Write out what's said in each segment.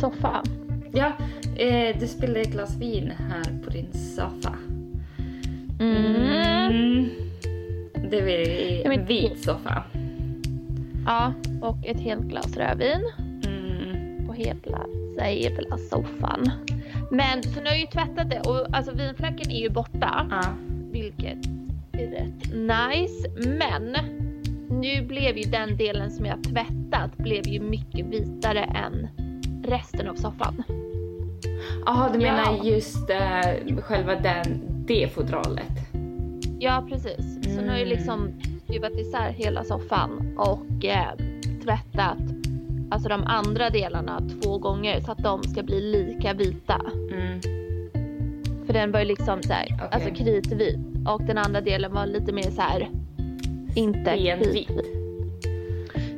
soffa. Ja, eh, du spillde ett glas vin här på din soffa. Mm. Det blir Ja, men- en vit soffa. Ja, och ett helt glas rödvin Mm. på hela jävla soffan. Men så nu har jag ju tvättat det och alltså vinfläcken är ju borta. Ja. Vilket är rätt nice. Men nu blev ju den delen som jag tvättat blev ju mycket vitare än resten av soffan. Jaha, du Ja. menar just eh, själva den, det fodralet? Ja precis. Så nu har jag Mm. liksom skruvat isär hela soffan och eh, tvättat alltså de andra delarna två gånger så att de ska bli lika vita. Mm. För den var ju liksom så här, Okej. alltså kritvit och den andra delen var lite mer så här inte kritvit.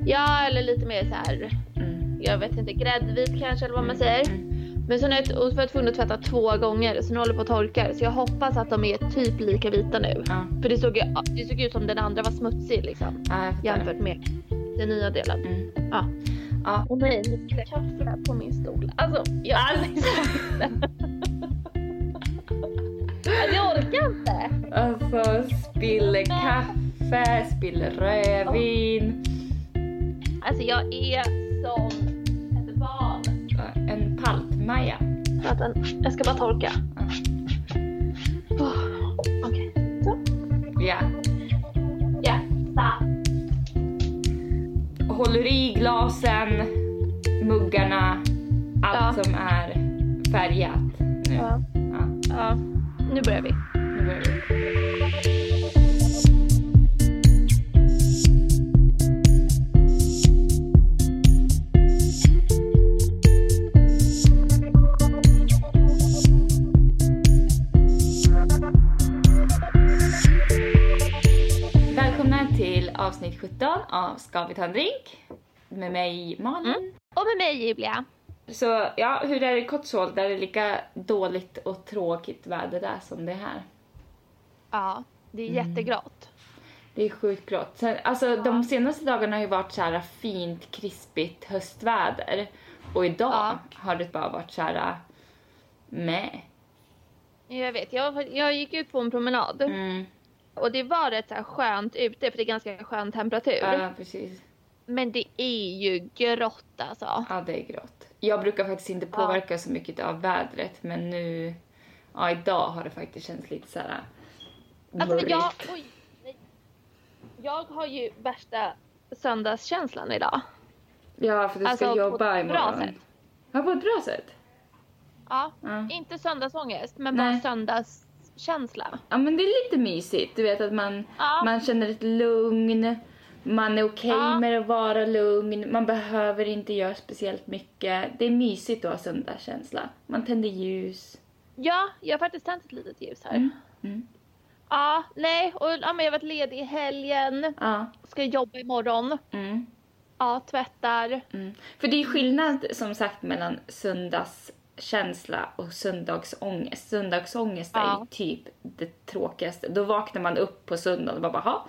Ja eller lite mer så här, Mm. Jag vet inte, gräddvit kanske eller vad man Mm. säger. Mm. Men så nu är jag- var jag tvungen att tvätta två gånger så nu håller på att torka så jag hoppas att de är typ lika vita nu. Ja. För det såg, ju, det såg ut som den andra var smutsig liksom. Ja. Jämfört med den nya delen. Mm. Ja. Ja. Och nej, lite kaffe på min stol. Alltså, jag Jag orkar inte. Alltså, spiller kaffe, spiller rödvin. Alltså jag är som. Palt-Maja. Vänta, jag ska bara torka. Ja. Oh, Okej. Så. Ja. Ja. Så. Håller i glasen, muggarna, allt Ja. som är färgat nu. Ja. Ja, ja. Nu börjar vi. nu börjar vi. Avsnitt 17 av Ska vi ta en drink? Med mig Malin. Mm. Och med mig Julia. Så ja, hur är det i Cotswold? Är det lika dåligt och tråkigt väder där som det är här? Ja, det är Mm. jättegrått. Det är sjukt grått. Alltså de senaste dagarna har ju varit så här fint, krispigt höstväder. Och idag Ja. har det bara varit så här med. Jag vet, jag, jag gick ut på en promenad Mm. Och det var rätt så här skönt ute för det är ganska skön temperatur. Ja, precis. Men det är ju grått alltså. Ja, det är grått. Jag brukar faktiskt inte Ja. påverkas så mycket av vädret, men nu, ja idag har det faktiskt känts lite så här Alltså mörkt. jag, oj, jag har ju värsta söndagskänslan idag. Ja, för du Alltså, ska på jobba ett bra imorgon. sätt. Ja, på ett bra sätt. Ja, Ja. inte söndagsångest men Nej. bara söndagskänsla. Ja men det är lite mysigt. Du vet att man, Ja. man känner ett lugn. Man är okej Ja. med att vara lugn. Man behöver inte göra speciellt mycket. Det är mysigt att ha söndagskänsla. Man tänder ljus. Ja, jag har faktiskt tänt ett litet ljus här. Mm. Mm. Ja, nej, och ja, men jag har varit ledig i helgen. Ja. Ska jobba imorgon. Mm. Ja, tvättar. Mm. För det är skillnad som sagt mellan söndagskänsla och söndagsångest. Söndagsångest är Ja. ju typ det tråkigaste. Då vaknar man upp på söndagen och bara, "Jaha,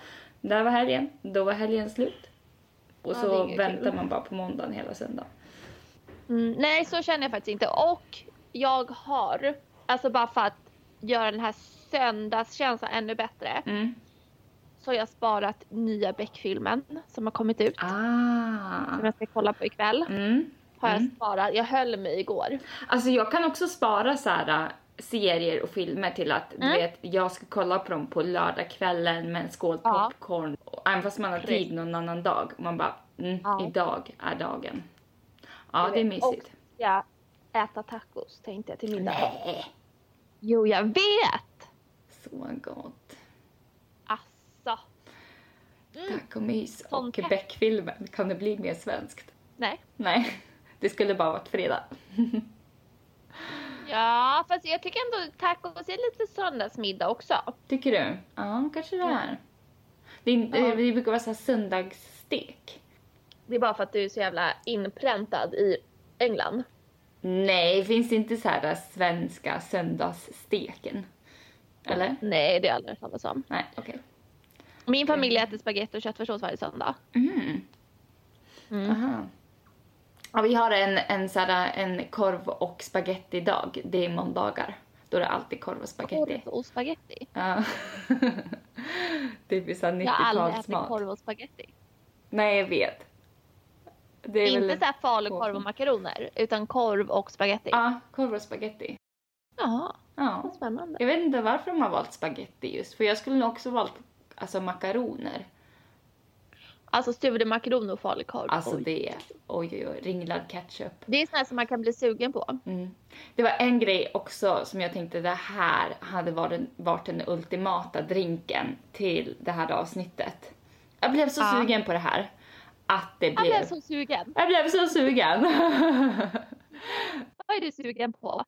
där var helgen. Då var helgen slut. Och Ja, är så väntar kul. man bara på måndagen hela söndagen. Mm, nej, så känner jag faktiskt inte. Och jag har, alltså bara för att göra den här söndagskänslan ännu bättre, Mm. så har jag sparat nya Beck-filmen som har kommit ut. Ah. Som jag ska kolla på ikväll. Mm. Har jag Mm. sparat. Jag höll mig igår. Alltså jag kan också spara så här äh, serier och filmer till att du Mm. vet, jag ska kolla på dem på lördagskvällen med en skål Ja. popcorn. Och Även fast man har Precis. tid någon annan dag. Man bara, mm, Ja. idag är dagen. Ja, Jag det är mysigt. Och jag äta tacos tänkte jag till middag. Nej, Jo, jag vet! så gott. Asså. Mm. Tack och. Beck-filmen, kan det bli mer svenskt? Nej. Nej, det skulle bara varit fredag. Ja, fast jag tycker ändå tacos är lite söndagsmiddag också. Tycker du? Ja, kanske det är. Det, är Ja. det brukar vara så här söndagsstek. Det är bara för att du är så jävla inpräntad i England. Nej, finns det inte så här svenska söndagssteken? Eller? Nej, det är aldrig samma som. Nej, okej. Min familj äter spagetti och köttfärssås varje söndag. Mm. Mm. Aha. Ja, vi har en, en, såhär, en korv och spaghetti dag. Det är måndagar. Då är det alltid korv och spaghetti. Korv och spagetti. Ja. Typiskt såhär Jag har aldrig ätit 90-talsmat. korv och spagetti. Nej, jag vet. Det är Inte väl... så här falukorv och makaroner, utan korv och spagetti. Ja, korv och spaghetti. Jaha, Ja. vad spännande. Jag vet inte varför de har valt spaghetti just, för jag skulle nog också valt alltså makaroner. Alltså stuvade makaroner och falukorv. Alltså Oj. det, oj oj oj, ringlad ketchup. Det är sånt som man kan bli sugen på. Mm. Det var en grej också som jag tänkte det här hade varit, varit den ultimata drinken till det här avsnittet. Jag blev så Ja. sugen på det här. Att det Jag blev... blev så sugen. Jag blev så sugen. Vad är du sugen på?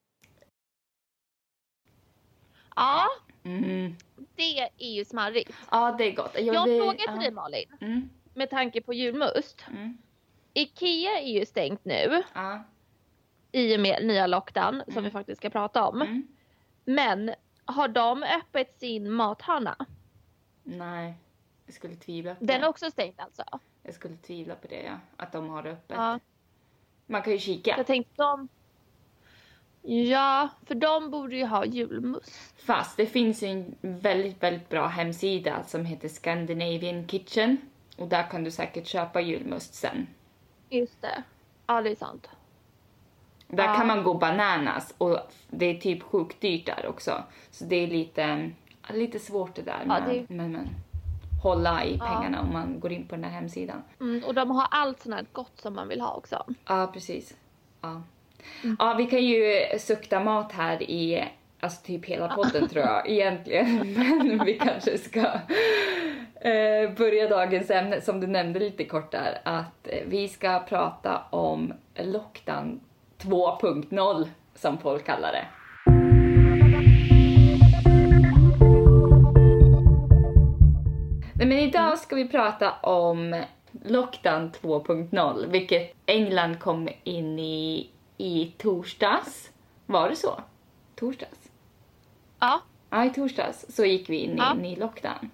Ja, mm. det är ju smarrigt. Ja, det är gott. Jag har vill- en fråga till ja. dig Malin, Mm. Med tanke på julmust. Mm. Ikea är ju stängt nu Ja. i och med nya lockdown som Mm. vi faktiskt ska prata om. Mm. Men har de öppet sin mathörna? Nej, jag skulle tvivla på Den är det. också stängd alltså? Jag skulle tvivla på det, ja. Att de har det öppet. Ja. Man kan ju kika. Jag tänkte de... Ja, för de borde ju ha julmust. Fast det finns ju en väldigt, väldigt bra hemsida som heter Scandinavian Kitchen. Och där kan du säkert köpa julmust sen. Just det. Ja, det är sant. Där Ja. kan man gå bananas och det är typ sjukt dyrt där också. Så det är lite, lite svårt det där Ja, med, det- med, med hålla i Ja. pengarna om man går in på den här hemsidan. Mm, och de har allt sånt här gott som man vill ha också. Ja, precis. Ja. Mm. ja, vi kan ju sukta mat här i alltså typ hela podden tror jag egentligen. Men vi kanske ska eh, börja dagens ämne som du nämnde lite kort där. Att eh, vi ska prata om Lockdown 2.0 som folk kallar det. Nej, men idag ska vi prata om Lockdown 2.0, vilket England kom in i i torsdags. Var det så? Torsdags? Ja, Ja, i torsdags så gick vi in i Ja. en ny lockdown.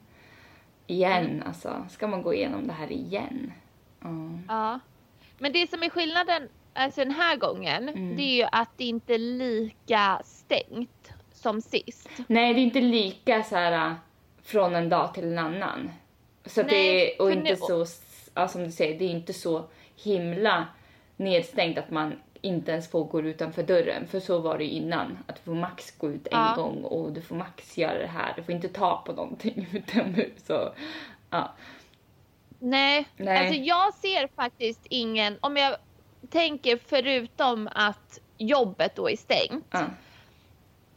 Igen, alltså. Ska man gå igenom det här igen? Ja. ja. Men det som är skillnaden alltså den här gången, Mm. det är ju att det inte är lika stängt som sist. Nej, det är inte lika så här äh, från en dag till en annan. Så Nej, det är, och inte nu- så, ja, som du säger, det är inte så himla nedstängt att man inte ens får gå utanför dörren. För så var det innan, att du får max gå ut en Ja. gång och du får max göra det här. Du får inte ta på någonting utomhus. Så, ja. Nej, Nej. alltså jag ser faktiskt ingen, om jag tänker förutom att jobbet då är stängt, ja.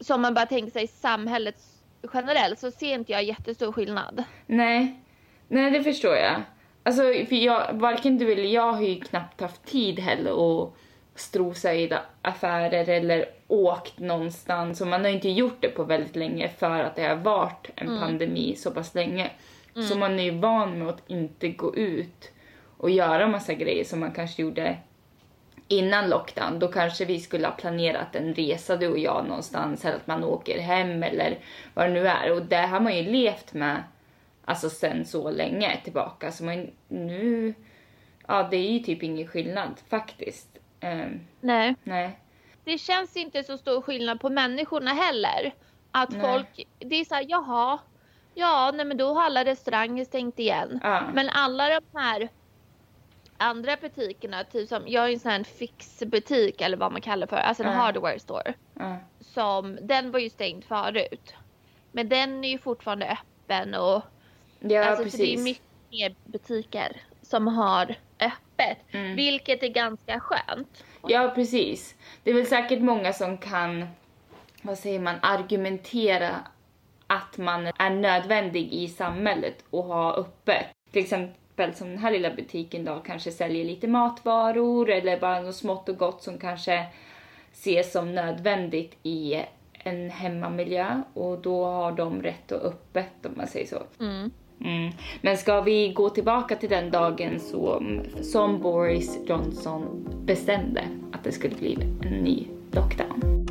som man bara tänker sig samhället generellt, så ser inte jag jättestor skillnad. Nej, nej det förstår jag. Alltså, för jag, varken du eller jag har ju knappt haft tid heller att strosa i affärer eller åkt någonstans. Och man har inte gjort det på väldigt länge för att det har varit en pandemi så pass länge. Så man är ju van med att inte gå ut och göra massa grejer som man kanske gjorde innan lockdown. Då kanske vi skulle ha planerat en resa du och jag någonstans eller att man åker hem eller vad det nu är. Och det har man ju levt med alltså sen så länge tillbaka. Så man, nu, ja det är ju typ ingen skillnad faktiskt. Ehm, Nej. nej. Det känns inte så stor skillnad på människorna heller. Att Nej. folk, det är såhär, jaha, ja nej men då har alla restauranger stängt igen. Ja. Men alla de här andra butikerna, typ som, jag är en sån här fixbutik eller vad man kallar för, alltså en Ja. hardware store. Ja. Som, den var ju stängd förut. Men den är ju fortfarande öppen och Ja alltså, så det är precis. mycket mer butiker som har öppet. Mm. Vilket är ganska skönt. Ja, precis. Det är väl säkert många som kan, vad säger man, argumentera att man är nödvändig i samhället och ha öppet. Till exempel som den här lilla butiken då kanske säljer lite matvaror eller bara något smått och gott som kanske ses som nödvändigt i en hemmamiljö och då har de rätt att öppet om man säger så. Mm. Mm. Men ska vi gå tillbaka till den dagen som, som Boris Johnson bestämde att det skulle bli en ny lockdown?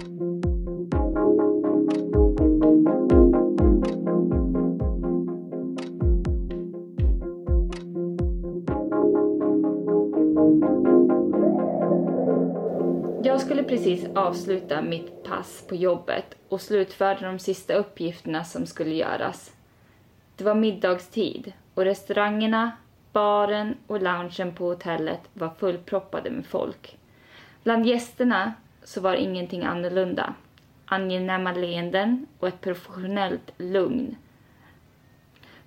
Jag skulle precis avsluta mitt pass på jobbet och slutföra de sista uppgifterna som skulle göras det var middagstid och restaurangerna, baren och loungen på hotellet var fullproppade med folk. Bland gästerna så var ingenting annorlunda. Angenäma leenden och ett professionellt lugn.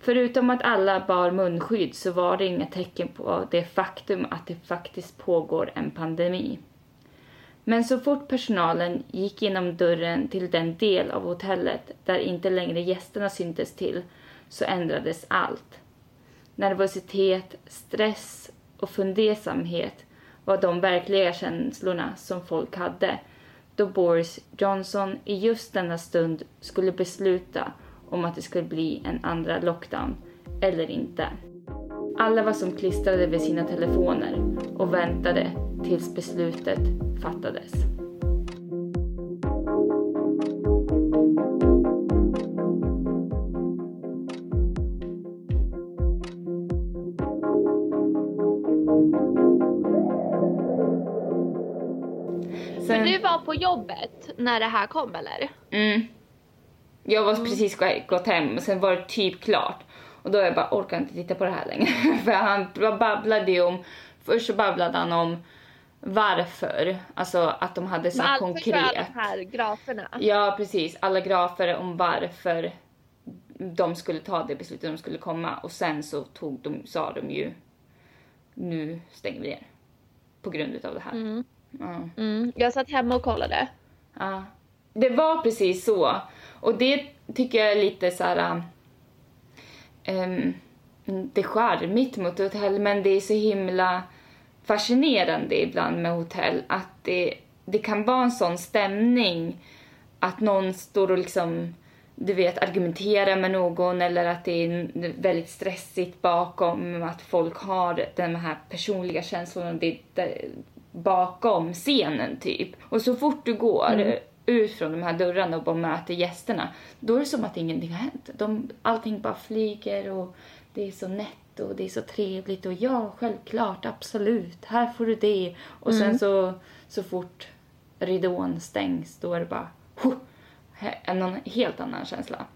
Förutom att alla bar munskydd så var det inga tecken på det faktum att det faktiskt pågår en pandemi. Men så fort personalen gick genom dörren till den del av hotellet där inte längre gästerna syntes till så ändrades allt. Nervositet, stress och fundersamhet var de verkliga känslorna som folk hade då Boris Johnson i just denna stund skulle besluta om att det skulle bli en andra lockdown eller inte. Alla var som klistrade vid sina telefoner och väntade tills beslutet fattades. Sen... Du var på jobbet när det här kom eller? Mm. Jag var precis gått hem och sen var det typ klart. Och då jag bara orkar inte titta på det här längre. För han babblade ju om, först så babblade han om varför, alltså att de hade så Men konkret. Alla de här graferna. Ja precis, alla grafer om varför de skulle ta det beslutet de skulle komma och sen så tog de, sa de ju nu stänger vi ner. På grund utav det här. Mm. Ja. Mm. Jag satt hemma och kollade. Ja. Det var precis så. Och det tycker jag är lite så här. Um, det är charmigt mot hotell men det är så himla fascinerande ibland med hotell att det, det kan vara en sån stämning att någon står och liksom du vet argumenterar med någon eller att det är väldigt stressigt bakom att folk har de här personliga känslorna det, det, bakom scenen typ. Och så fort du går mm. ut från de här dörrarna och bara möter gästerna, då är det som att ingenting har hänt. De, allting bara flyger och det är så nätt och det är så trevligt och ja, självklart, absolut, här får du det. Och mm. sen så, så fort ridån stängs, då är det bara huh, en helt annan känsla.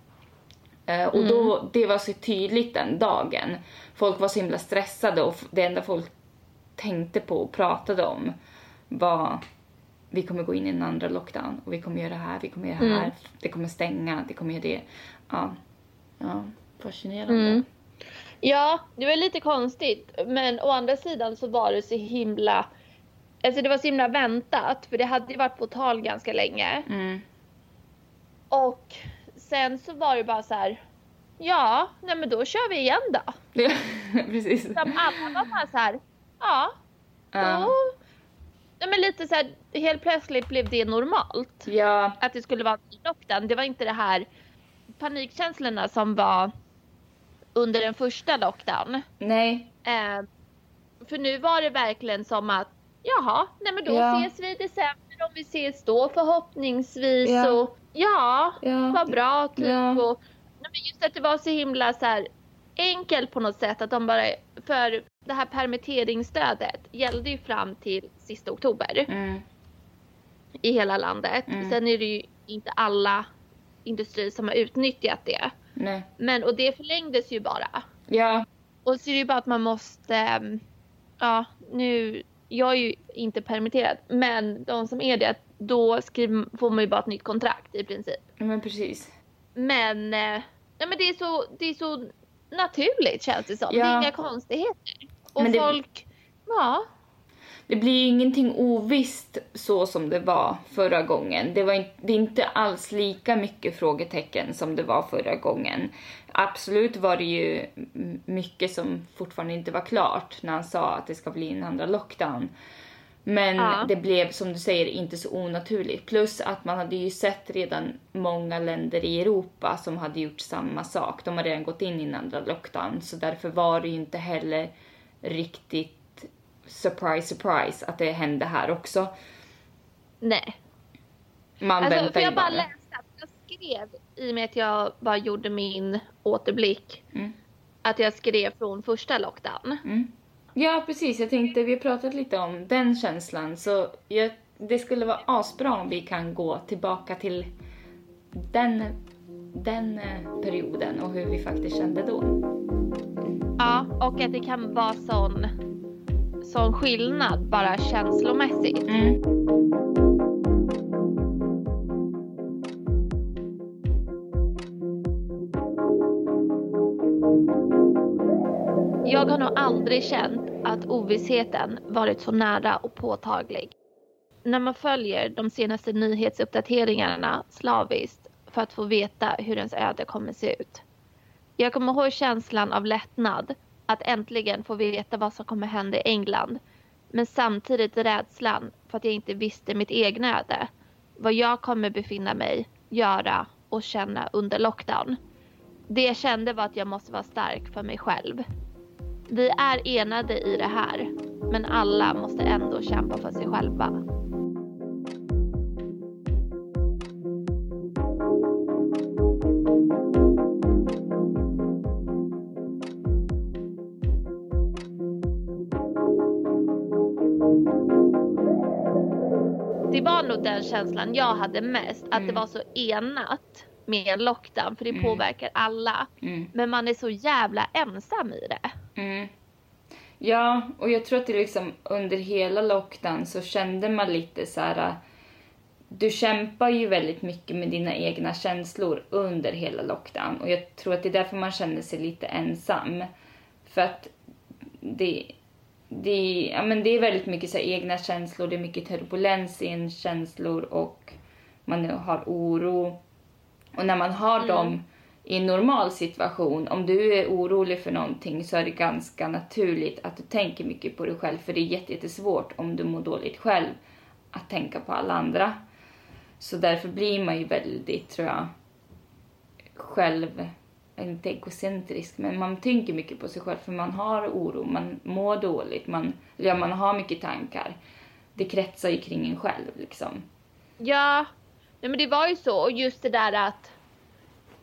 Uh, och då, mm. det var så tydligt den dagen. Folk var så himla stressade och det enda folk tänkte på och pratade om var vi kommer gå in i en andra lockdown och vi kommer göra det här, vi kommer göra det här, mm. det kommer stänga, det kommer göra det. Ja, ja fascinerande. Mm. Ja, det var lite konstigt. Men å andra sidan så var det så himla... Alltså det var så himla väntat. För det hade ju varit på tal ganska länge. Mm. Och sen så var det bara så här. Ja, nej men då kör vi igen då. Ja, precis. Som alla var bara så här. Ja. Uh. Då, ja men lite så här, helt plötsligt blev det normalt. Ja. Att det skulle vara en lockdown. Det var inte det här panikkänslorna som var under den första lockdown. Nej. Eh, för nu var det verkligen som att jaha, nej men då ja. ses vi i december om vi ses då förhoppningsvis ja. och ja, ja. vad bra typ ja. och nej, men just att det var så himla så här enkelt på något sätt att de bara för det här permitteringsstödet gällde ju fram till sista oktober. Mm. I hela landet. Mm. Sen är det ju inte alla industrier som har utnyttjat det. Nej. Men och det förlängdes ju bara. Ja. Och så är det ju bara att man måste, ehm, ja nu, jag är ju inte permitterad, men de som är det, då skriver, får man ju bara ett nytt kontrakt i princip. Ja men precis. Men, eh, ja men det är så, det är så naturligt känns det som. Ja. Det är inga konstigheter. Och det... folk, ja det blir ingenting ovisst så som det var förra gången. Det, var in, det är inte alls lika mycket frågetecken som det var förra gången. Absolut var det ju mycket som fortfarande inte var klart när han sa att det ska bli en andra lockdown. Men ja. det blev som du säger inte så onaturligt. Plus att man hade ju sett redan många länder i Europa som hade gjort samma sak. De har redan gått in i en andra lockdown så därför var det ju inte heller riktigt surprise, surprise att det hände här också. Nej. Man alltså, väntar jag ju bara. bara läste att jag skrev i och med att jag bara gjorde min återblick. Mm. Att jag skrev från första lockdown. Mm. Ja precis, jag tänkte vi har pratat lite om den känslan så jag det skulle vara asbra om vi kan gå tillbaka till den, den eh, perioden och hur vi faktiskt kände då. Ja, och att det kan vara sån, sån skillnad bara känslomässigt. Mm. Nog aldrig känt att ovissheten varit så nära och påtaglig. När man följer de senaste nyhetsuppdateringarna slaviskt för att få veta hur ens öde kommer se ut. Jag kommer ihåg känslan av lättnad att äntligen få veta vad som kommer hända i England. Men samtidigt rädslan för att jag inte visste mitt egna öde. Vad jag kommer befinna mig, göra och känna under lockdown. Det jag kände var att jag måste vara stark för mig själv. Vi är enade i det här, men alla måste ändå kämpa för sig själva. Det var nog den känslan jag hade mest, att mm. det var så enat med lockdown för det mm. påverkar alla. Mm. Men man är så jävla ensam i det. Mm. Ja, och jag tror att det liksom under hela lockdown så kände man lite så här. Du kämpar ju väldigt mycket med dina egna känslor under hela lockdown och jag tror att det är därför man känner sig lite ensam. För att det, det, ja, men det är väldigt mycket så egna känslor, det är mycket turbulens i en känslor och man har oro. Och när man har mm. dem i en normal situation, om du är orolig för någonting så är det ganska naturligt att du tänker mycket på dig själv för det är jättesvårt om du mår dåligt själv att tänka på alla andra. Så därför blir man ju väldigt, tror jag, själv, inte egocentrisk, men man tänker mycket på sig själv för man har oro, man mår dåligt, man, ja, man har mycket tankar. Det kretsar ju kring en själv liksom. Ja, nej men det var ju så och just det där att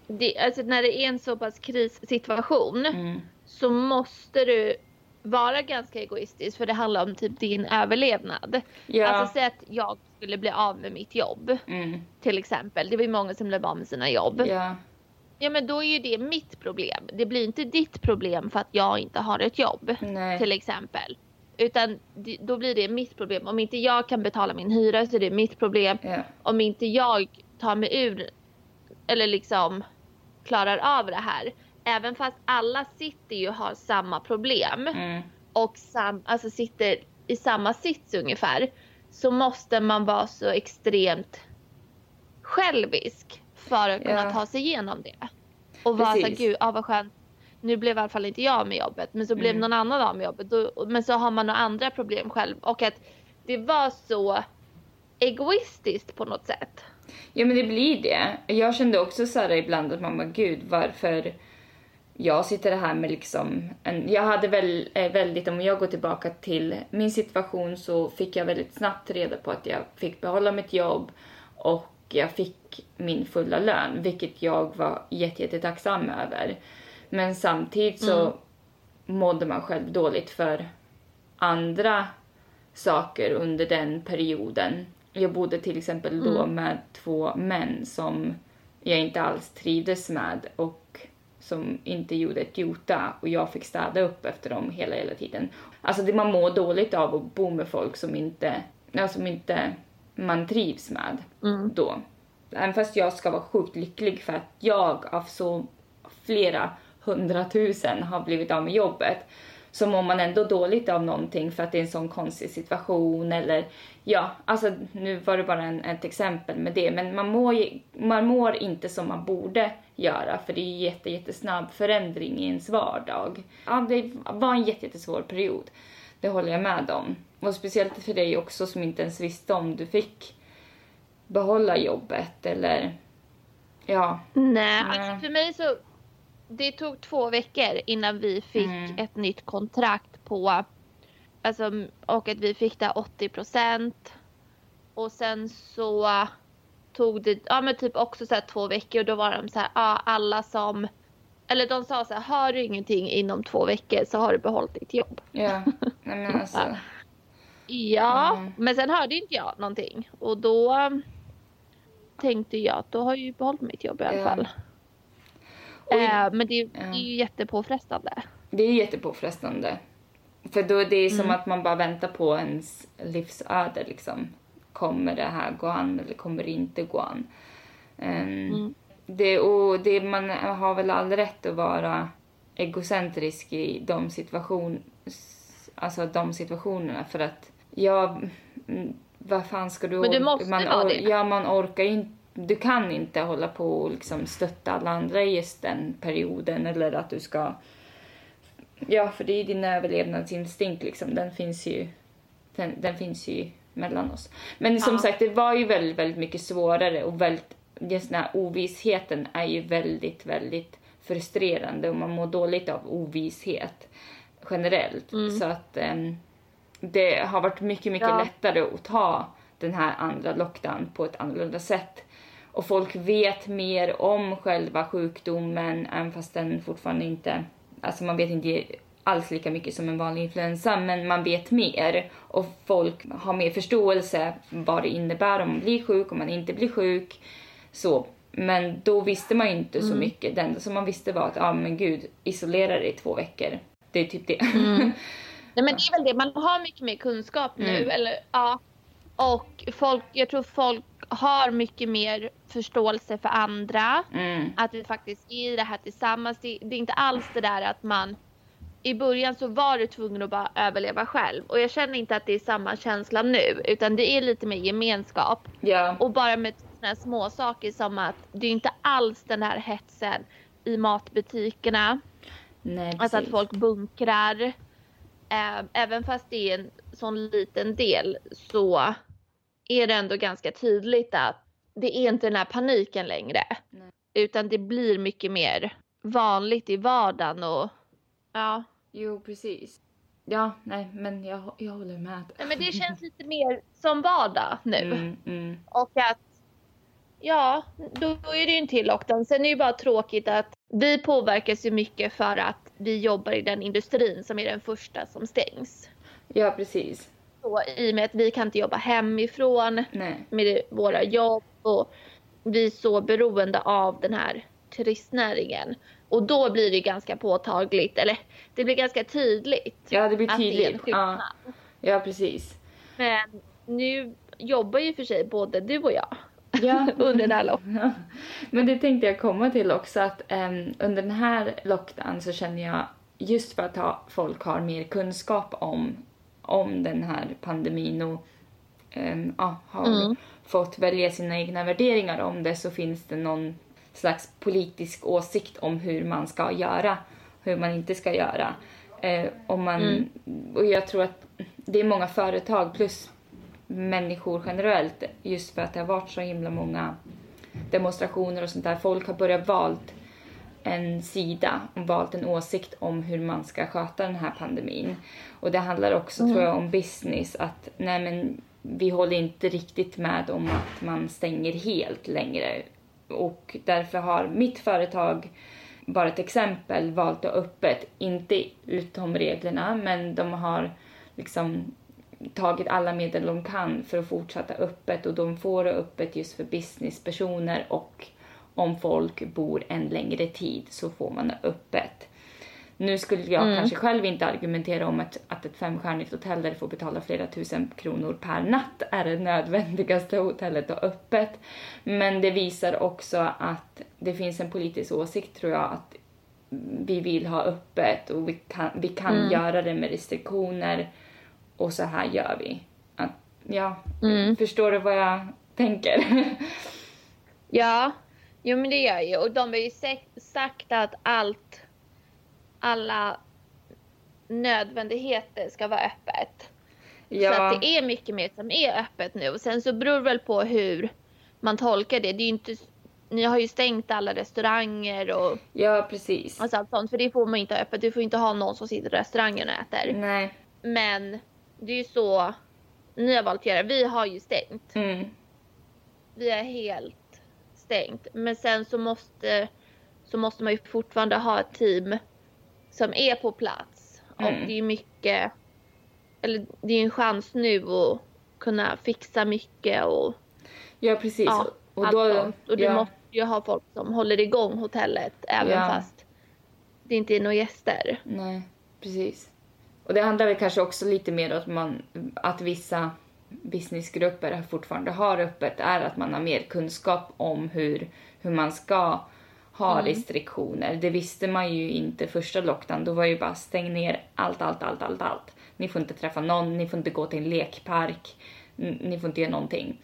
det, alltså när det är en så pass krissituation mm. så måste du vara ganska egoistisk för det handlar om typ din överlevnad. Ja. Alltså säg att jag skulle bli av med mitt jobb mm. till exempel. Det var ju många som blev av med sina jobb. Ja. ja men då är ju det mitt problem. Det blir inte ditt problem för att jag inte har ett jobb Nej. till exempel. Utan då blir det mitt problem. Om inte jag kan betala min hyra så är det mitt problem. Ja. Om inte jag tar mig ur eller liksom klarar av det här. Även fast alla sitter ju och har samma problem mm. och sam, alltså sitter i samma sits ungefär. Så måste man vara så extremt självisk för att kunna ja. ta sig igenom det. Och vara såhär, gud, ah, vad skönt. Nu blev i alla fall inte jag av med jobbet, men så blev mm. någon annan av med jobbet. Då, men så har man några andra problem själv. Och att det var så egoistiskt på något sätt. Ja men det blir det. Jag kände också så här ibland att man bara, gud varför jag sitter här med liksom en, jag hade väl eh, väldigt, om jag går tillbaka till min situation så fick jag väldigt snabbt reda på att jag fick behålla mitt jobb och jag fick min fulla lön, vilket jag var jättetacksam över. Men samtidigt så mm. mådde man själv dåligt för andra saker under den perioden jag bodde till exempel då mm. med två män som jag inte alls trivdes med och som inte gjorde ett jota och jag fick städa upp efter dem hela, hela tiden. Alltså det man mår dåligt av att bo med folk som inte, ja, som inte man trivs med mm. då. Även fast jag ska vara sjukt lycklig för att jag av så flera hundratusen har blivit av med jobbet så mår man ändå dåligt av någonting för att det är en sån konstig situation eller ja, alltså nu var det bara en, ett exempel med det men man mår, man mår inte som man borde göra för det är jätte, jättesnabb förändring i ens vardag. Ja, det var en jättesvår period. Det håller jag med om. Och speciellt för dig också som inte ens visste om du fick behålla jobbet eller ja. Nej, alltså för mig så det tog två veckor innan vi fick mm. ett nytt kontrakt på alltså, och att vi fick det 80 procent. Och sen så tog det ja, men typ också så två veckor och då var de så här, ja, alla som eller de sa så här, har du ingenting inom två veckor så har du behållit ditt jobb. Ja, nej men alltså. Ja, mm. men sen hörde inte jag någonting och då tänkte jag att då har jag ju behållit mitt jobb i alla fall. Eh, men det, det, är ju jättepåfrestande. Det är jättepåfrestande. För då det är som mm. att man bara väntar på ens livsöde liksom. Kommer det här gå an eller kommer det inte gå an? Um, mm. det, och det, man har väl all rätt att vara egocentrisk i de, situation, alltså de situationerna för att ja, mm, vad fan ska du... Men du måste man, vara det. Ja, man orkar inte du kan inte hålla på och liksom stötta alla andra i just den perioden eller att du ska Ja, för det är din överlevnadsinstinkt liksom. Den finns ju, den, den finns ju mellan oss. Men som ja. sagt, det var ju väldigt, väldigt mycket svårare och väldigt, just den här ovissheten är ju väldigt, väldigt frustrerande och man mår dåligt av ovisshet generellt. Mm. Så att um, det har varit mycket, mycket ja. lättare att ta den här andra lockdown på ett annorlunda sätt. Och folk vet mer om själva sjukdomen även fast den fortfarande inte alltså man vet inte alls lika mycket som en vanlig influensa, men man vet mer och folk har mer förståelse vad det innebär om man blir sjuk, om man inte blir sjuk. Så. Men då visste man inte mm. så mycket. Det enda som man visste var att, ja ah, men gud, isolera dig i två veckor. Det är typ det. Mm. Nej men det är väl det, man har mycket mer kunskap nu. Mm. Eller, ja. Och folk, jag tror folk har mycket mer förståelse för andra. Mm. Att vi faktiskt är det här tillsammans. Det, det, är inte alls det där att man i början så var du tvungen att bara överleva själv och jag känner inte att det är samma känsla nu utan det är lite mer gemenskap. Yeah. Och bara med sådana små saker som att det är inte alls den här hetsen i matbutikerna. Nej, alltså att folk bunkrar. Även fast det är en sån liten del så är det ändå ganska tydligt att det är inte den här paniken längre. Nej. Utan det blir mycket mer vanligt i vardagen och ja. Jo, precis. Ja, nej, men jag, jag håller med. Nej, men det känns lite mer som vardag nu. Mm, mm. Och att Ja, då är det ju en till lockdown. Sen är det ju bara tråkigt att vi påverkas ju mycket för att vi jobbar i den industrin som är den första som stängs. Ja, precis så i och med att vi kan inte jobba hemifrån Nej. med våra jobb och vi är så beroende av den här turistnäringen. Och då blir det ganska påtagligt, eller det blir ganska tydligt. Ja, det blir tydligt. Det ja. ja, precis. Men nu jobbar ju för sig både du och jag ja. under den här lockdown. Men det tänkte jag komma till också att um, under den här lockdown så känner jag just för att ha, folk har mer kunskap om om den här pandemin och um, ja, har mm. fått välja sina egna värderingar om det så finns det någon slags politisk åsikt om hur man ska göra, hur man inte ska göra. Eh, om man, mm. Och jag tror att det är många företag plus människor generellt just för att det har varit så himla många demonstrationer och sånt där. Folk har börjat valt en sida och valt en åsikt om hur man ska sköta den här pandemin. Och det handlar också mm. tror jag om business att nej men vi håller inte riktigt med om att man stänger helt längre. Och därför har mitt företag, bara ett exempel, valt att öppet, inte utom reglerna, men de har liksom tagit alla medel de kan för att fortsätta öppet och de får det öppet just för businesspersoner och om folk bor en längre tid så får man öppet. Nu skulle jag mm. kanske själv inte argumentera om att, att ett femstjärnigt hotell där du får betala flera tusen kronor per natt är det nödvändigaste hotellet att ha öppet. Men det visar också att det finns en politisk åsikt tror jag att vi vill ha öppet och vi kan, vi kan mm. göra det med restriktioner och så här gör vi. Att, ja, mm. förstår du vad jag tänker? ja, Jo men det gör ju och de har ju sagt att allt, alla nödvändigheter ska vara öppet. Ja. Så att det är mycket mer som är öppet nu. Och sen så beror det väl på hur man tolkar det. det är inte, ni har ju stängt alla restauranger och Ja precis. Alltså allt sånt. För det får man inte öppet. Du får inte ha någon som sitter i restaurangen och äter. Nej. Men det är ju så ni har valt att göra. Vi har ju stängt. Mm. Vi är helt stängt. Men sen så måste, så måste man ju fortfarande ha ett team som är på plats. Mm. Och det är mycket, eller det är en chans nu att kunna fixa mycket och Ja precis. Ja, och, då, sånt. och du ja. måste ju ha folk som håller igång hotellet även ja. fast det inte är några gäster. Nej, precis. Och det handlar väl kanske också lite mer om att, man, att vissa businessgrupper fortfarande har öppet är att man har mer kunskap om hur, hur man ska ha mm. restriktioner. Det visste man ju inte första lockdown. Då var ju bara stäng ner allt, allt, allt, allt, allt. Ni får inte träffa någon, ni får inte gå till en lekpark, ni får inte göra någonting.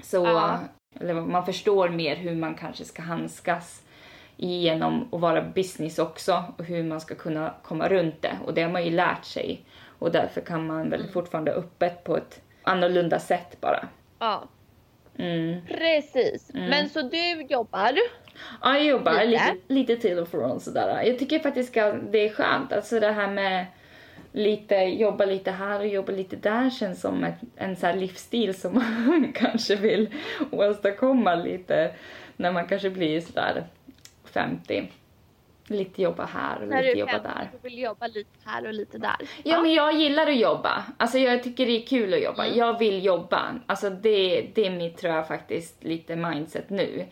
Så ja. eller man förstår mer hur man kanske ska handskas igenom att vara business också och hur man ska kunna komma runt det. Och det har man ju lärt sig. Och därför kan man väl mm. fortfarande öppet på ett annorlunda sätt bara. Ja. Mm. Precis. Mm. Men så du jobbar? Ja, jag jobbar lite, lite, lite till och från sådär. Jag tycker faktiskt att det är skönt. Alltså det här med lite, jobba lite här och jobba lite där känns som ett, en så livsstil som man kanske vill åstadkomma lite när man kanske blir sådär 50. Lite jobba här och lite jobba där. Du vill jobba lite här och lite där. Ja, ja, men jag gillar att jobba. Alltså jag tycker det är kul att jobba. Mm. Jag vill jobba. Alltså det, det är mitt, tror jag faktiskt, lite mindset nu.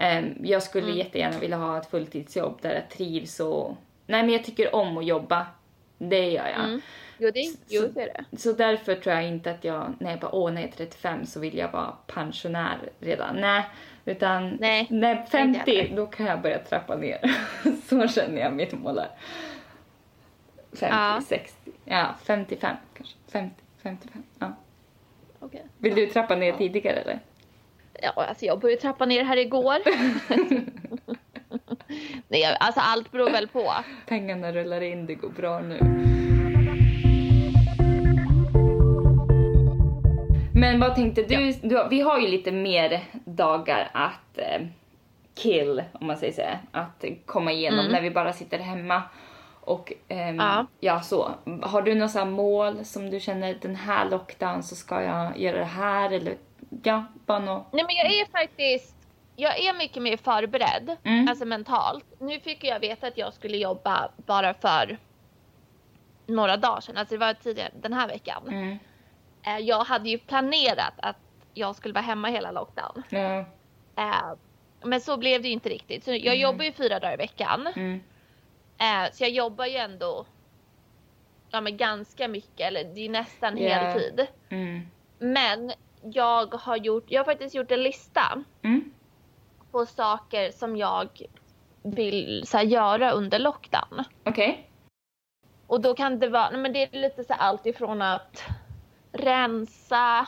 Um, jag skulle mm. jättegärna vilja ha ett fulltidsjobb där jag trivs och... Nej men jag tycker om att jobba. Det gör jag. Mm. Jo, det, jo, det är det. Så därför tror jag inte att jag, när jag bara åh när jag är 35 så vill jag vara pensionär redan. Nej, utan Nej, när 50 då kan jag börja trappa ner. så känner jag mitt mål är. 50, ja. 60, ja 55 kanske. 50, 55, ja. Okay. Vill du trappa ner ja. tidigare eller? Ja, alltså jag började trappa ner här igår. Nej, alltså allt beror väl på. Pengarna rullar in, det går bra nu. Men vad tänkte du, ja. du, vi har ju lite mer dagar att eh, kill, om man säger så, att komma igenom mm. när vi bara sitter hemma. Och ehm, ja. ja. så. Har du några mål som du känner den här lockdown så ska jag göra det här eller ja, bara något? Nej men jag är faktiskt, jag är mycket mer förberedd, mm. alltså mentalt. Nu fick jag veta att jag skulle jobba bara för några dagar sedan, alltså det var tidigare den här veckan. Mm. Eh, jag hade ju planerat att jag skulle vara hemma hela lockdown. Ja. Eh, men så blev det ju inte riktigt. Så jag mm. jobbar ju fyra dagar i veckan. Mm. Eh, så jag jobbar ju ändå ja, men ganska mycket, eller det är nästan yeah. heltid. Mm. Men jag har gjort, jag har faktiskt gjort en lista mm. på saker som jag vill så här, göra under lockdown. Okej. Okay. Och då kan det vara, men det är lite så här, allt ifrån att rensa,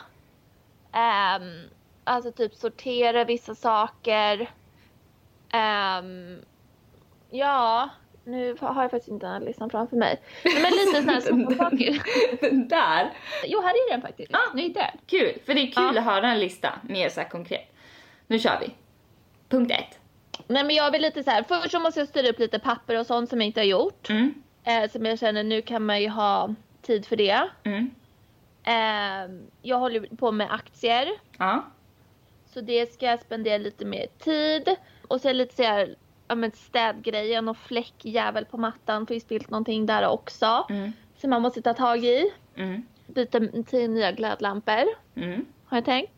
um, alltså typ sortera vissa saker. Um, ja, nu har jag faktiskt inte den här listan framför mig. Men lite sådana här små saker. Den där? Jo, här är den faktiskt. Ah, nu hittade jag Kul, för det är kul ah. att höra en lista mer så konkret. Nu kör vi. Punkt ett. Nej men jag vill lite så här, först så måste jag styra upp lite papper och sånt som jag inte har gjort. Mm. Eh, som jag känner nu kan man ju ha tid för det. Mm. Eh, jag håller på med aktier. Ja. Så det ska jag spendera lite mer tid. Och sen lite så här, ja men städgrejen och fläckjävel på mattan. Får ju spilt någonting där också. Mm. Som man måste ta tag i. Mm. Byta till nya glödlampor. Mm. Har jag tänkt.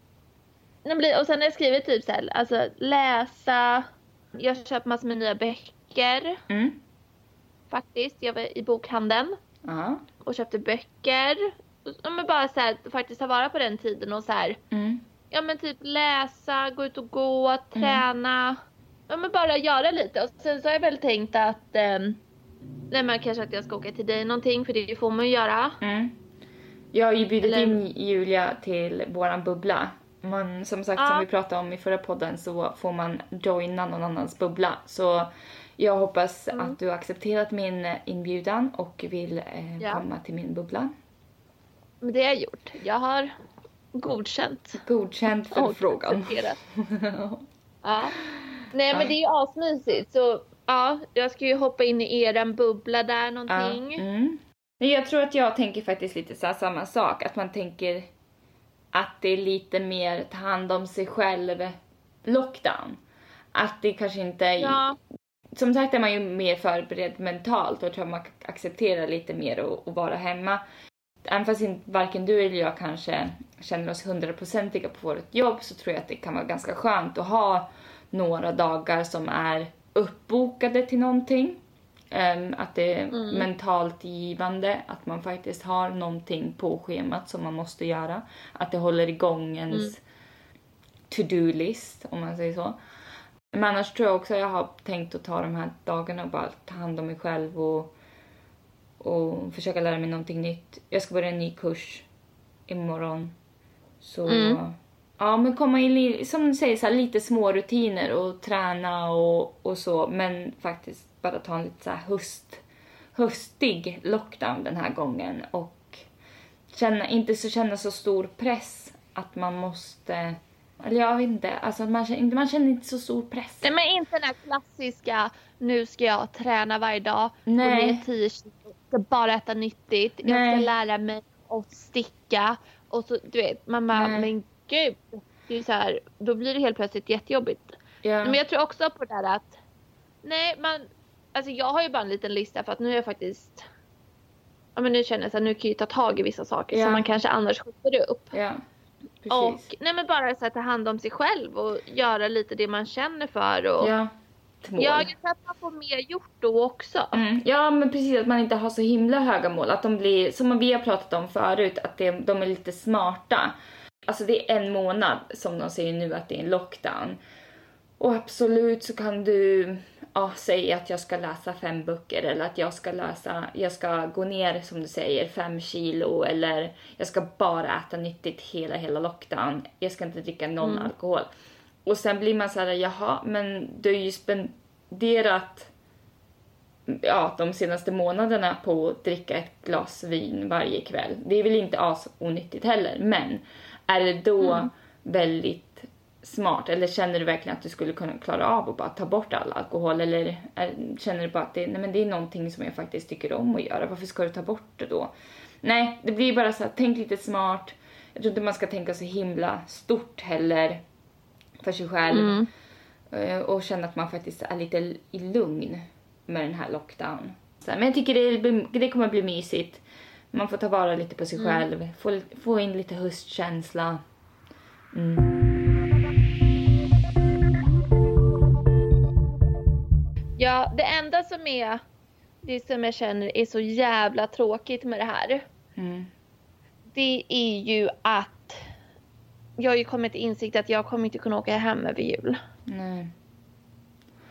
Och sen har jag skrivit typ såhär, alltså läsa. Jag har köpt massor med nya böcker. Mm. Faktiskt. Jag var i bokhandeln. Uh Och köpte böcker ja, men bara så här, faktiskt ta vara på den tiden och så här, mm. ja men typ läsa, gå ut och gå, mm. träna. Mm. Ja men bara göra lite. Och sen så har jag väl tänkt att eh, nej men kanske att jag ska åka till dig någonting för det får man ju göra. Mm. Jag har ju bjudit Eller... in Julia till våran bubbla. Man, som sagt, ja. som vi pratade om i förra podden så får man joina någon annans bubbla. Så jag hoppas mm. att du har accepterat min inbjudan och vill eh, ja. komma till min bubbla. Men det har jag gjort. Jag har godkänt. Godkänt för frågan. ja. Nej men det är ju asmysigt så ja, jag ska ju hoppa in i eran bubbla där någonting. Ja. Mm. Jag tror att jag tänker faktiskt lite så samma sak, att man tänker att det är lite mer ta hand om sig själv lockdown. Att det kanske inte är... Ja. Som sagt är man ju mer förberedd mentalt och tror man accepterar lite mer att vara hemma även fast inte varken du eller jag kanske känner oss hundraprocentiga på vårt jobb så tror jag att det kan vara ganska skönt att ha några dagar som är uppbokade till någonting. Um, att det är mm. mentalt givande, att man faktiskt har någonting på schemat som man måste göra. Att det håller igång ens mm. to-do-list, om man säger så. Men annars tror jag också att jag har tänkt att ta de här dagarna och bara ta hand om mig själv och, och försöka lära mig någonting nytt. Jag ska börja en ny kurs imorgon. Så mm. ja, men komma in i, som du säger, så här, lite små rutiner och träna och, och så. Men faktiskt bara ta en lite så här höst, höstig lockdown den här gången och känna, inte så känna så stor press att man måste eller jag vet inte, alltså man känner, man känner inte så stor press. Nej men inte den här klassiska, nu ska jag träna varje dag, Nej. gå ner 10 kilo, ska bara äta nyttigt, Nej. jag ska lära mig att sticka och så du vet, man bara, men gud, det är så här, då blir det helt plötsligt jättejobbigt. Ja. Men jag tror också på det där att, nej man, alltså jag har ju bara en liten lista för att nu är jag faktiskt Ja men nu känner jag att nu kan jag ta tag i vissa saker ja. som man kanske annars skjuter upp. Precis. Och nej men bara så att ta hand om sig själv och göra lite det man känner för. Och, ja. Mål. Ja, att man får mer gjort då också. Mm. Ja, men precis att man inte har så himla höga mål. Att de blir, som vi har pratat om förut, att det, de är lite smarta. Alltså det är en månad som de säger nu att det är en lockdown. Och absolut så kan du ja, säg att jag ska läsa fem böcker eller att jag ska läsa, jag ska gå ner som du säger fem kilo eller jag ska bara äta nyttigt hela, hela lockdown. Jag ska inte dricka någon mm. alkohol. Och sen blir man så här, jaha, men du har ju spenderat ja, de senaste månaderna på att dricka ett glas vin varje kväll. Det är väl inte as onyttigt heller, men är det då mm. väldigt smart? Eller känner du verkligen att du skulle kunna klara av att bara ta bort all alkohol? Eller är, känner du bara att det, nej, men det är någonting som jag faktiskt tycker om att göra? Varför ska du ta bort det då? Nej, det blir bara så här, tänk lite smart. Jag tror inte man ska tänka så himla stort heller för sig själv. Mm. Eh, och känna att man faktiskt är lite i lugn med den här lockdown. Så, men jag tycker det, det kommer bli mysigt. Man får ta vara lite på sig mm. själv, få, få in lite höstkänsla. Mm. Ja, det enda som är det som jag känner är så jävla tråkigt med det här. Mm. Det är ju att jag har ju kommit till insikt att jag kommer inte kunna åka hem över jul. Nej.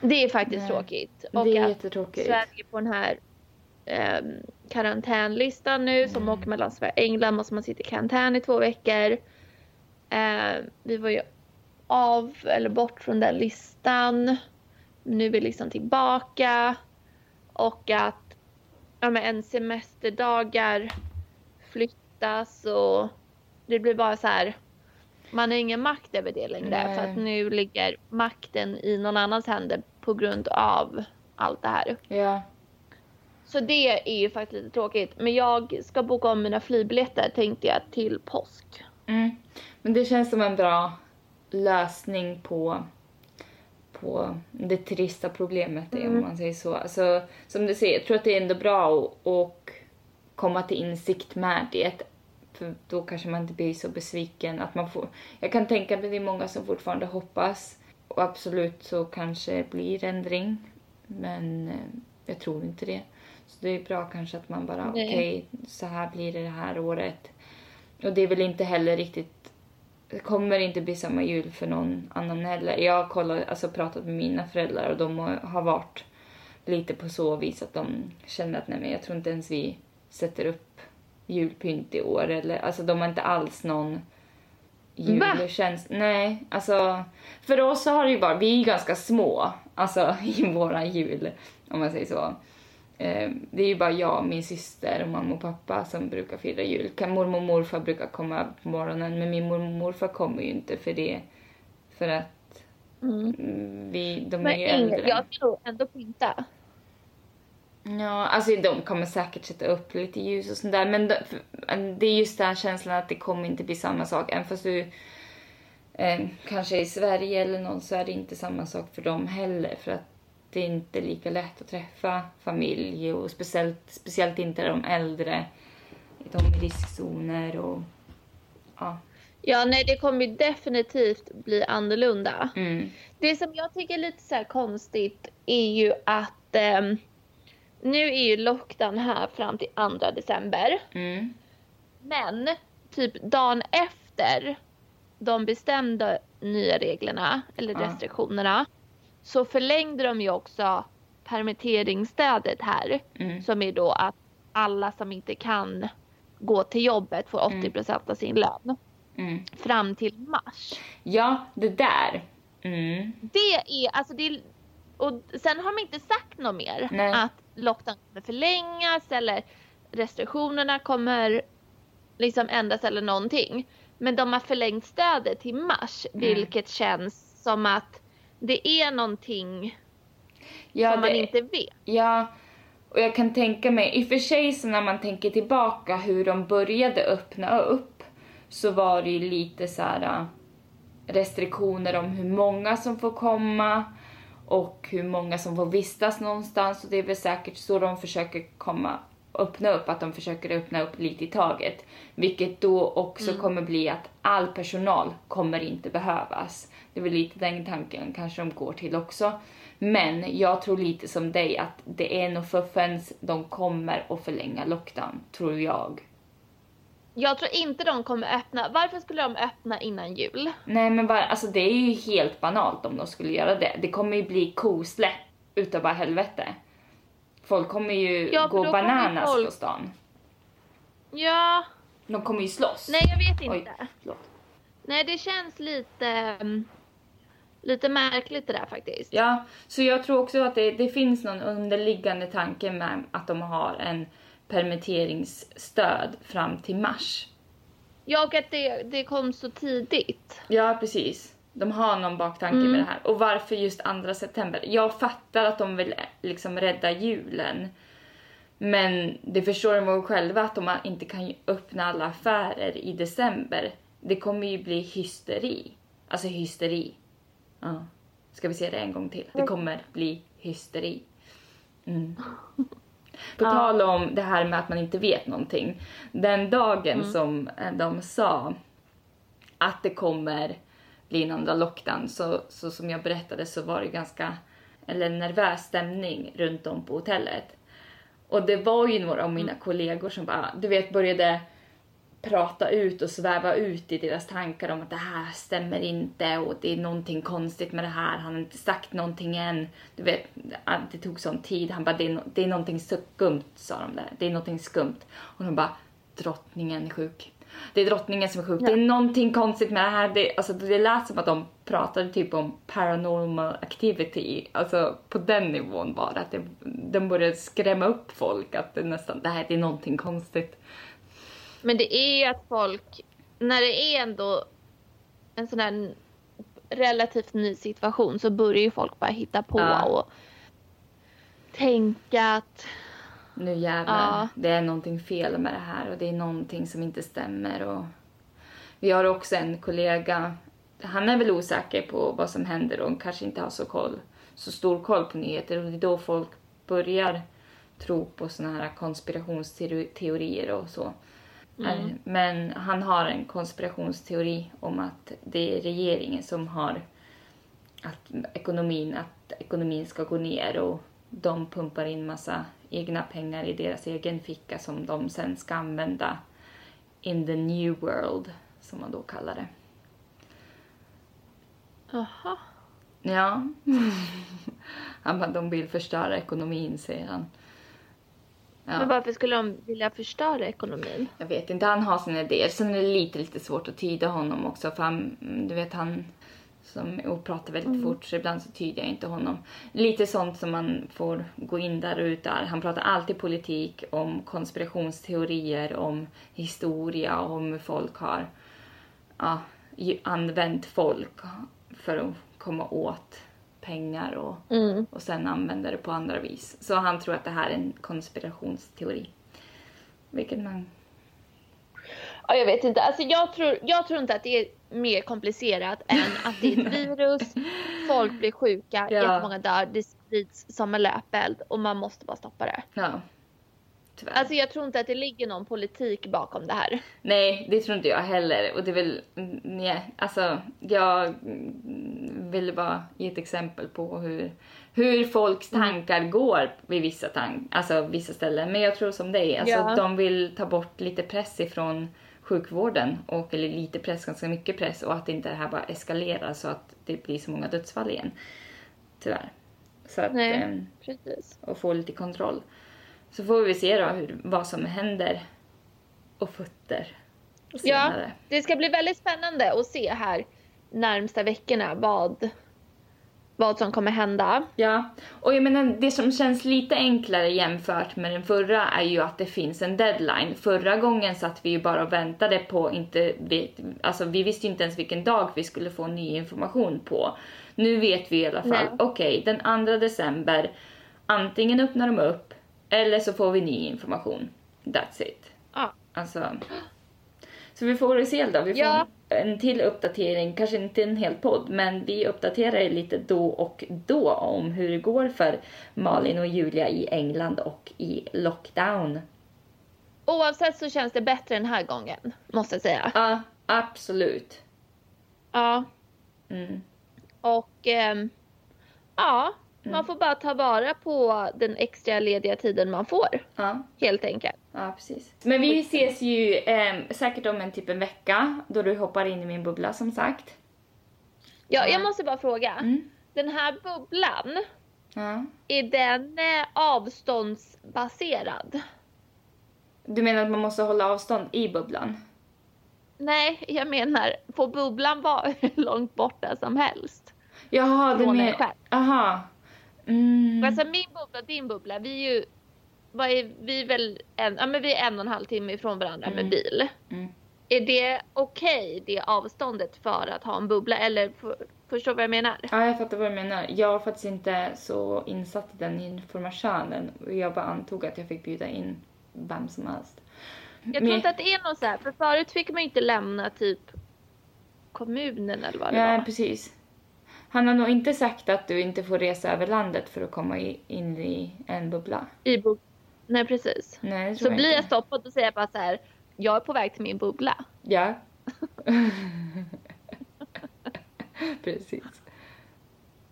Det är faktiskt Nej. tråkigt. Och det är jättetråkigt. Sverige på den här eh, karantänlistan nu mm. som åker mellan Sverige och England måste man sitta i karantän i två veckor. Eh, vi var ju av eller bort från den listan nu är vi liksom tillbaka och att ja, men en semesterdagar flyttas och det blir bara så här man har ingen makt över det längre Nej. för att nu ligger makten i någon annans händer på grund av allt det här. Ja. Så det är ju faktiskt lite tråkigt. Men jag ska boka om mina flygbiljetter tänkte jag till påsk. Mm. Men det känns som en bra lösning på på det trista problemet mm. om man säger så. Alltså, som du säger, jag tror att det är ändå bra att, komma till insikt med det. För då kanske man inte blir så besviken. Att man får, jag kan tänka mig att det är många som fortfarande hoppas. Och absolut så kanske blir ändring. Men eh, jag tror inte det. Så det är bra kanske att man bara, okej, okay, så här blir det det här året. Och det är väl inte heller riktigt det kommer inte bli samma jul för någon annan heller. Jag har kollat, alltså pratat med mina föräldrar och de har varit lite på så vis att de känner att nej men jag tror inte ens vi sätter upp julpynt i år eller alltså de har inte alls någon julkänsla. Nej, alltså för oss så har det ju varit, vi är ju ganska små alltså i våran jul om man säger så. Eh, det är ju bara jag, min syster och mamma och pappa som brukar fira jul. Mormor och morfar brukar komma på morgonen men min mormor och morfar kommer ju inte för det. För att mm. vi, de men är ju äldre. Jag tror ändå pynta. Ja, alltså de kommer säkert sätta upp lite ljus och sånt där men det är just den känslan att det kommer inte bli samma sak. Även fast du eh, kanske är i Sverige eller någon så är det inte samma sak för dem heller. För att det är inte lika lätt att träffa familj och speciellt, speciellt inte de äldre. de i riskzoner och ja. Ja, nej det kommer definitivt bli annorlunda. Mm. Det som jag tycker är lite så konstigt är ju att eh, nu är ju lockdown här fram till 2 december. Mm. Men typ dagen efter de bestämda nya reglerna eller restriktionerna så förlängde de ju också permitteringsstödet här. Mm. Som är då att alla som inte kan gå till jobbet får 80 mm. procent mm. av sin lön. Mm. Fram till mars. Ja, det där. Mm. Det är, alltså det och sen har de inte sagt något mer. Nej. Att lockdown kommer förlängas eller restriktionerna kommer liksom ändras eller någonting. Men de har förlängt stödet till mars, mm. vilket känns som att det är någonting ja, som man inte vet. Ja, och jag kan tänka mig, i och för sig så när man tänker tillbaka hur de började öppna upp så var det ju lite så här äh, restriktioner om hur många som får komma och hur många som får vistas någonstans och det är väl säkert så de försöker komma öppna upp, att de försöker öppna upp lite i taget. Vilket då också mm. kommer bli att all personal kommer inte behövas. Det är väl lite den tanken kanske de går till också. Men jag tror lite som dig att det är nog fuffens de kommer att förlänga lockdown, tror jag. Jag tror inte de kommer öppna. Varför skulle de öppna innan jul? Nej men bara, alltså det är ju helt banalt om de skulle göra det. Det kommer ju bli kosläpp utav bara helvete. Folk kommer ju ja, gå bananas folk... på stan. Ja. De kommer ju slåss. Nej jag vet inte. Oj, Nej det känns lite um, lite märkligt det där faktiskt. Ja, så jag tror också att det, det finns någon underliggande tanke med att de har en permitteringsstöd fram till mars. Ja, och att det, det kom så tidigt. Ja, precis. De har någon baktanke mm. med det här. Och varför just 2 september? Jag fattar att de vill liksom rädda julen. Men det förstår de väl själva att de inte kan öppna alla affärer i december. Det kommer ju bli hysteri. Alltså hysteri. Ja. Ska vi se det en gång till? Det kommer bli hysteri. Mm. På ja. tal om det här med att man inte vet någonting. Den dagen mm. som de sa att det kommer bli en andra lockdown så, så som jag berättade så var det ganska eller nervös stämning runt om på hotellet. Och det var ju några av mina mm. kollegor som bara, du vet började prata ut och sväva ut i deras tankar om att det här stämmer inte och det är någonting konstigt med det här. Han har inte sagt någonting än. Du vet, det tog sån tid. Han bara, det är, det är någonting skumt, sa de där. Det är någonting skumt. Och de bara, drottningen är sjuk. Det är drottningen som är sjuk. Ja. Det är någonting konstigt med det här. Det, alltså, det lät som att de pratade typ om paranormal activity. Alltså på den nivån var det. Att det, de började skrämma upp folk. Att det nästan, det här det är någonting konstigt. Men det är ju att folk, när det är ändå en sån här relativt ny situation så börjar ju folk bara hitta på ja. och tänka att nu jävlar, ja. det är någonting fel med det här och det är någonting som inte stämmer och vi har också en kollega, han är väl osäker på vad som händer och kanske inte har så koll, så stor koll på nyheter och det är då folk börjar tro på såna här konspirationsteorier och så. Mm. Men han har en konspirationsteori om att det är regeringen som har att ekonomin, att ekonomin ska gå ner och de pumpar in massa egna pengar i deras egen ficka som de sen ska använda in the new world, som man då kallar det. Jaha. Ja. han bara, de vill förstöra ekonomin, säger han. Ja. Men varför skulle de vilja förstöra ekonomin? Jag vet inte, han har sina idéer. Sen är det lite, lite svårt att tyda honom också för han, du vet han som och pratar väldigt mm. fort så ibland så tyder jag inte honom. Lite sånt som man får gå in där och ut där. Han pratar alltid politik, om konspirationsteorier, om historia, om hur folk har ja, använt folk för att komma åt pengar och, mm. och sen använda det på andra vis. Så han tror att det här är en konspirationsteori. Vilket man... Ja, jag vet inte. Alltså jag tror, jag tror inte att det är mer komplicerat än att det är ett virus, folk blir sjuka, ja. jättemånga dör, det sprids som en löpeld och man måste bara stoppa det. Ja. Tyvärr. Alltså jag tror inte att det ligger någon politik bakom det här. Nej, det tror inte jag heller. Och det är väl, nej, alltså jag vill bara ge ett exempel på hur, hur folks mm. tankar går vid vissa, tank, alltså vissa ställen. Men jag tror som dig, alltså ja. de vill ta bort lite press ifrån sjukvården, och, eller lite press, ganska mycket press och att inte det här bara eskalerar så att det blir så många dödsfall igen. Tyvärr. Så att, Nej, eh, precis. Och få lite kontroll. Så får vi se då hur, vad som händer och fötter. Ja, det ska bli väldigt spännande att se här närmsta veckorna vad, vad som kommer hända. Ja, och jag menar det som känns lite enklare jämfört med den förra är ju att det finns en deadline. Förra gången satt vi ju bara och väntade på, inte, alltså vi visste ju inte ens vilken dag vi skulle få ny information på. Nu vet vi i alla fall, okej okay, den 2 december, antingen öppnar de upp eller så får vi ny information. That's it. Ja. Alltså. Så vi får väl se då. Vi får ja. en till uppdatering, kanske inte en hel podd, men vi uppdaterar lite då och då om hur det går för Malin och Julia i England och i lockdown. Oavsett så känns det bättre den här gången, måste jag säga. Ja, absolut. Ja. Mm. Och ähm, ja, Mm. Man får bara ta vara på den extra lediga tiden man får. Ja. Helt enkelt. Ja, precis. Men vi ses ju eh, säkert om en typ en vecka då du hoppar in i min bubbla som sagt. Ja, jag måste bara fråga. Mm. Den här bubblan, ja. är den eh, avståndsbaserad? Du menar att man måste hålla avstånd i bubblan? Nej, jag menar, får bubblan vara hur långt borta som helst? Jaha, du menar... Aha. Mm. Alltså min bubbla och din bubbla, vi är ju vad är, vi är väl en, ja, men vi är en och en halv timme ifrån varandra mm. med bil. Mm. Är det okej, okay, det avståndet för att ha en bubbla? Eller för, förstår du vad jag menar? Ja, jag fattar vad du menar. Jag var faktiskt inte så insatt i den informationen. Jag bara antog att jag fick bjuda in vem som helst. Jag tror men... inte att det är något så här, för förut fick man inte lämna typ kommunen eller vad det ja, var. Ja, precis. Han har nog inte sagt att du inte får resa över landet för att komma in i en bubbla. I bu Nej, precis. Nej, så jag blir inte. jag stoppad och säger bara så här, jag är på väg till min bubbla. Ja. precis.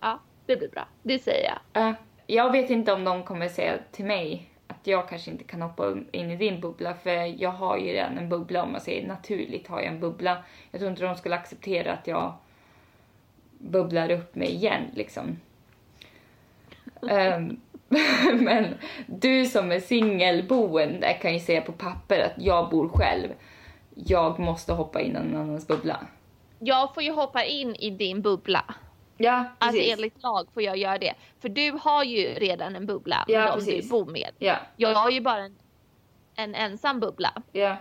Ja, det blir bra. Det säger jag. Uh, jag vet inte om de kommer säga till mig att jag kanske inte kan hoppa in i din bubbla för jag har ju redan en bubbla om man säger naturligt har jag en bubbla. Jag tror inte de skulle acceptera att jag bubblar upp mig igen liksom. um, men du som är singelboende kan ju säga på papper att jag bor själv. Jag måste hoppa in i någon annans bubbla. Jag får ju hoppa in i din bubbla. Ja, alltså, precis. Alltså enligt lag får jag göra det. För du har ju redan en bubbla ja, med precis. du bor med. Ja. Jag har ju bara en, en ensam bubbla. Ja.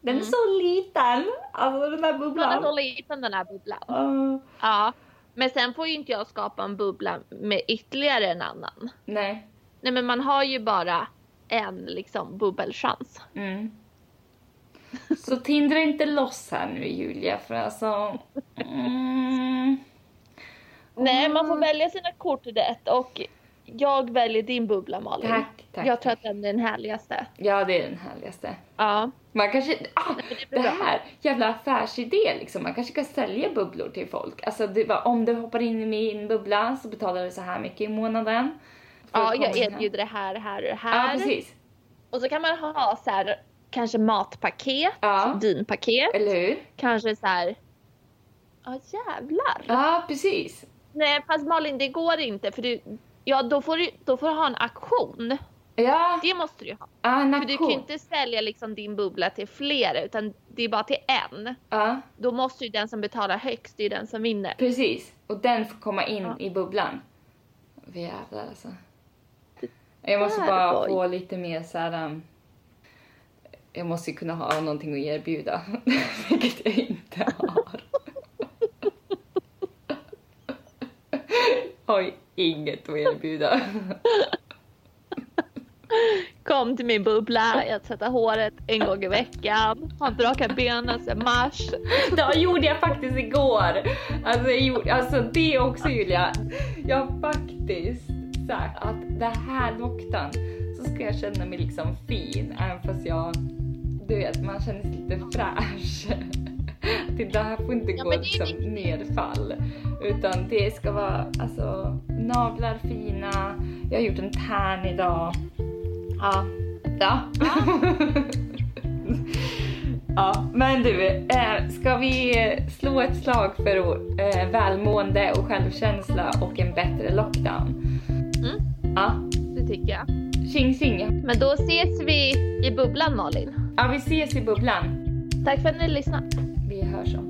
Den är mm. så liten, alltså den här bubblan. Den är så liten den här bubblan. Uh. Ja. Men sen får ju inte jag skapa en bubbla med ytterligare en annan. Nej. Nej men man har ju bara en liksom bubbelchans. Mm. Så tindra inte loss här nu Julia för alltså... Mm. Nej man får välja sina kort rätt och jag väljer din bubbla Malin. Tack, tack. Jag tror att den är den härligaste. Ja, det är den härligaste. Ja. Man kanske, ah, det, det här, jävla affärsidé liksom. Man kanske kan sälja bubblor till folk. Alltså det var, om du hoppar in i min bubbla så betalar du så här mycket i månaden. Ja, jag erbjuder det här, här och här. Ja, precis. Och så kan man ha så här, kanske matpaket, ja. vinpaket. Eller hur? Kanske så här, ja jävlar. Ja, precis. Nej, fast Malin, det går inte för du, Ja, då får du, då får du ha en auktion. Ja. Det måste du ha. Ja, en För du kan ju inte sälja liksom din bubbla till flera utan det är bara till en. Ja. Då måste ju den som betalar högst, det är den som vinner. Precis, och den får komma in ja. i bubblan. Jävlar alltså. Jag måste bara boy. få lite mer så här. Um, jag måste ju kunna ha någonting att erbjuda, vilket jag inte har. Oj inget att erbjuda. Kom till min bubbla, jag tvättar håret en gång i veckan. Har inte rakat benen sedan mars. Det gjorde jag faktiskt igår. Alltså, gjorde, alltså det också Julia. Jag har faktiskt sagt att det här så så ska jag känna mig liksom fin även fast jag, du vet, man känner sig lite fräsch. det här får inte ja, gå liksom nedfall. Utan det ska vara alltså naglar fina, jag har gjort en tärn idag. Ja. Ja. ja, men du, eh, ska vi slå ett slag för eh, välmående och självkänsla och en bättre lockdown? Mm. Ja. Det tycker jag. Tjing tjing. Men då ses vi i bubblan Malin. Ja, vi ses i bubblan. Tack för att ni lyssnade. Vi hörs om två veckor.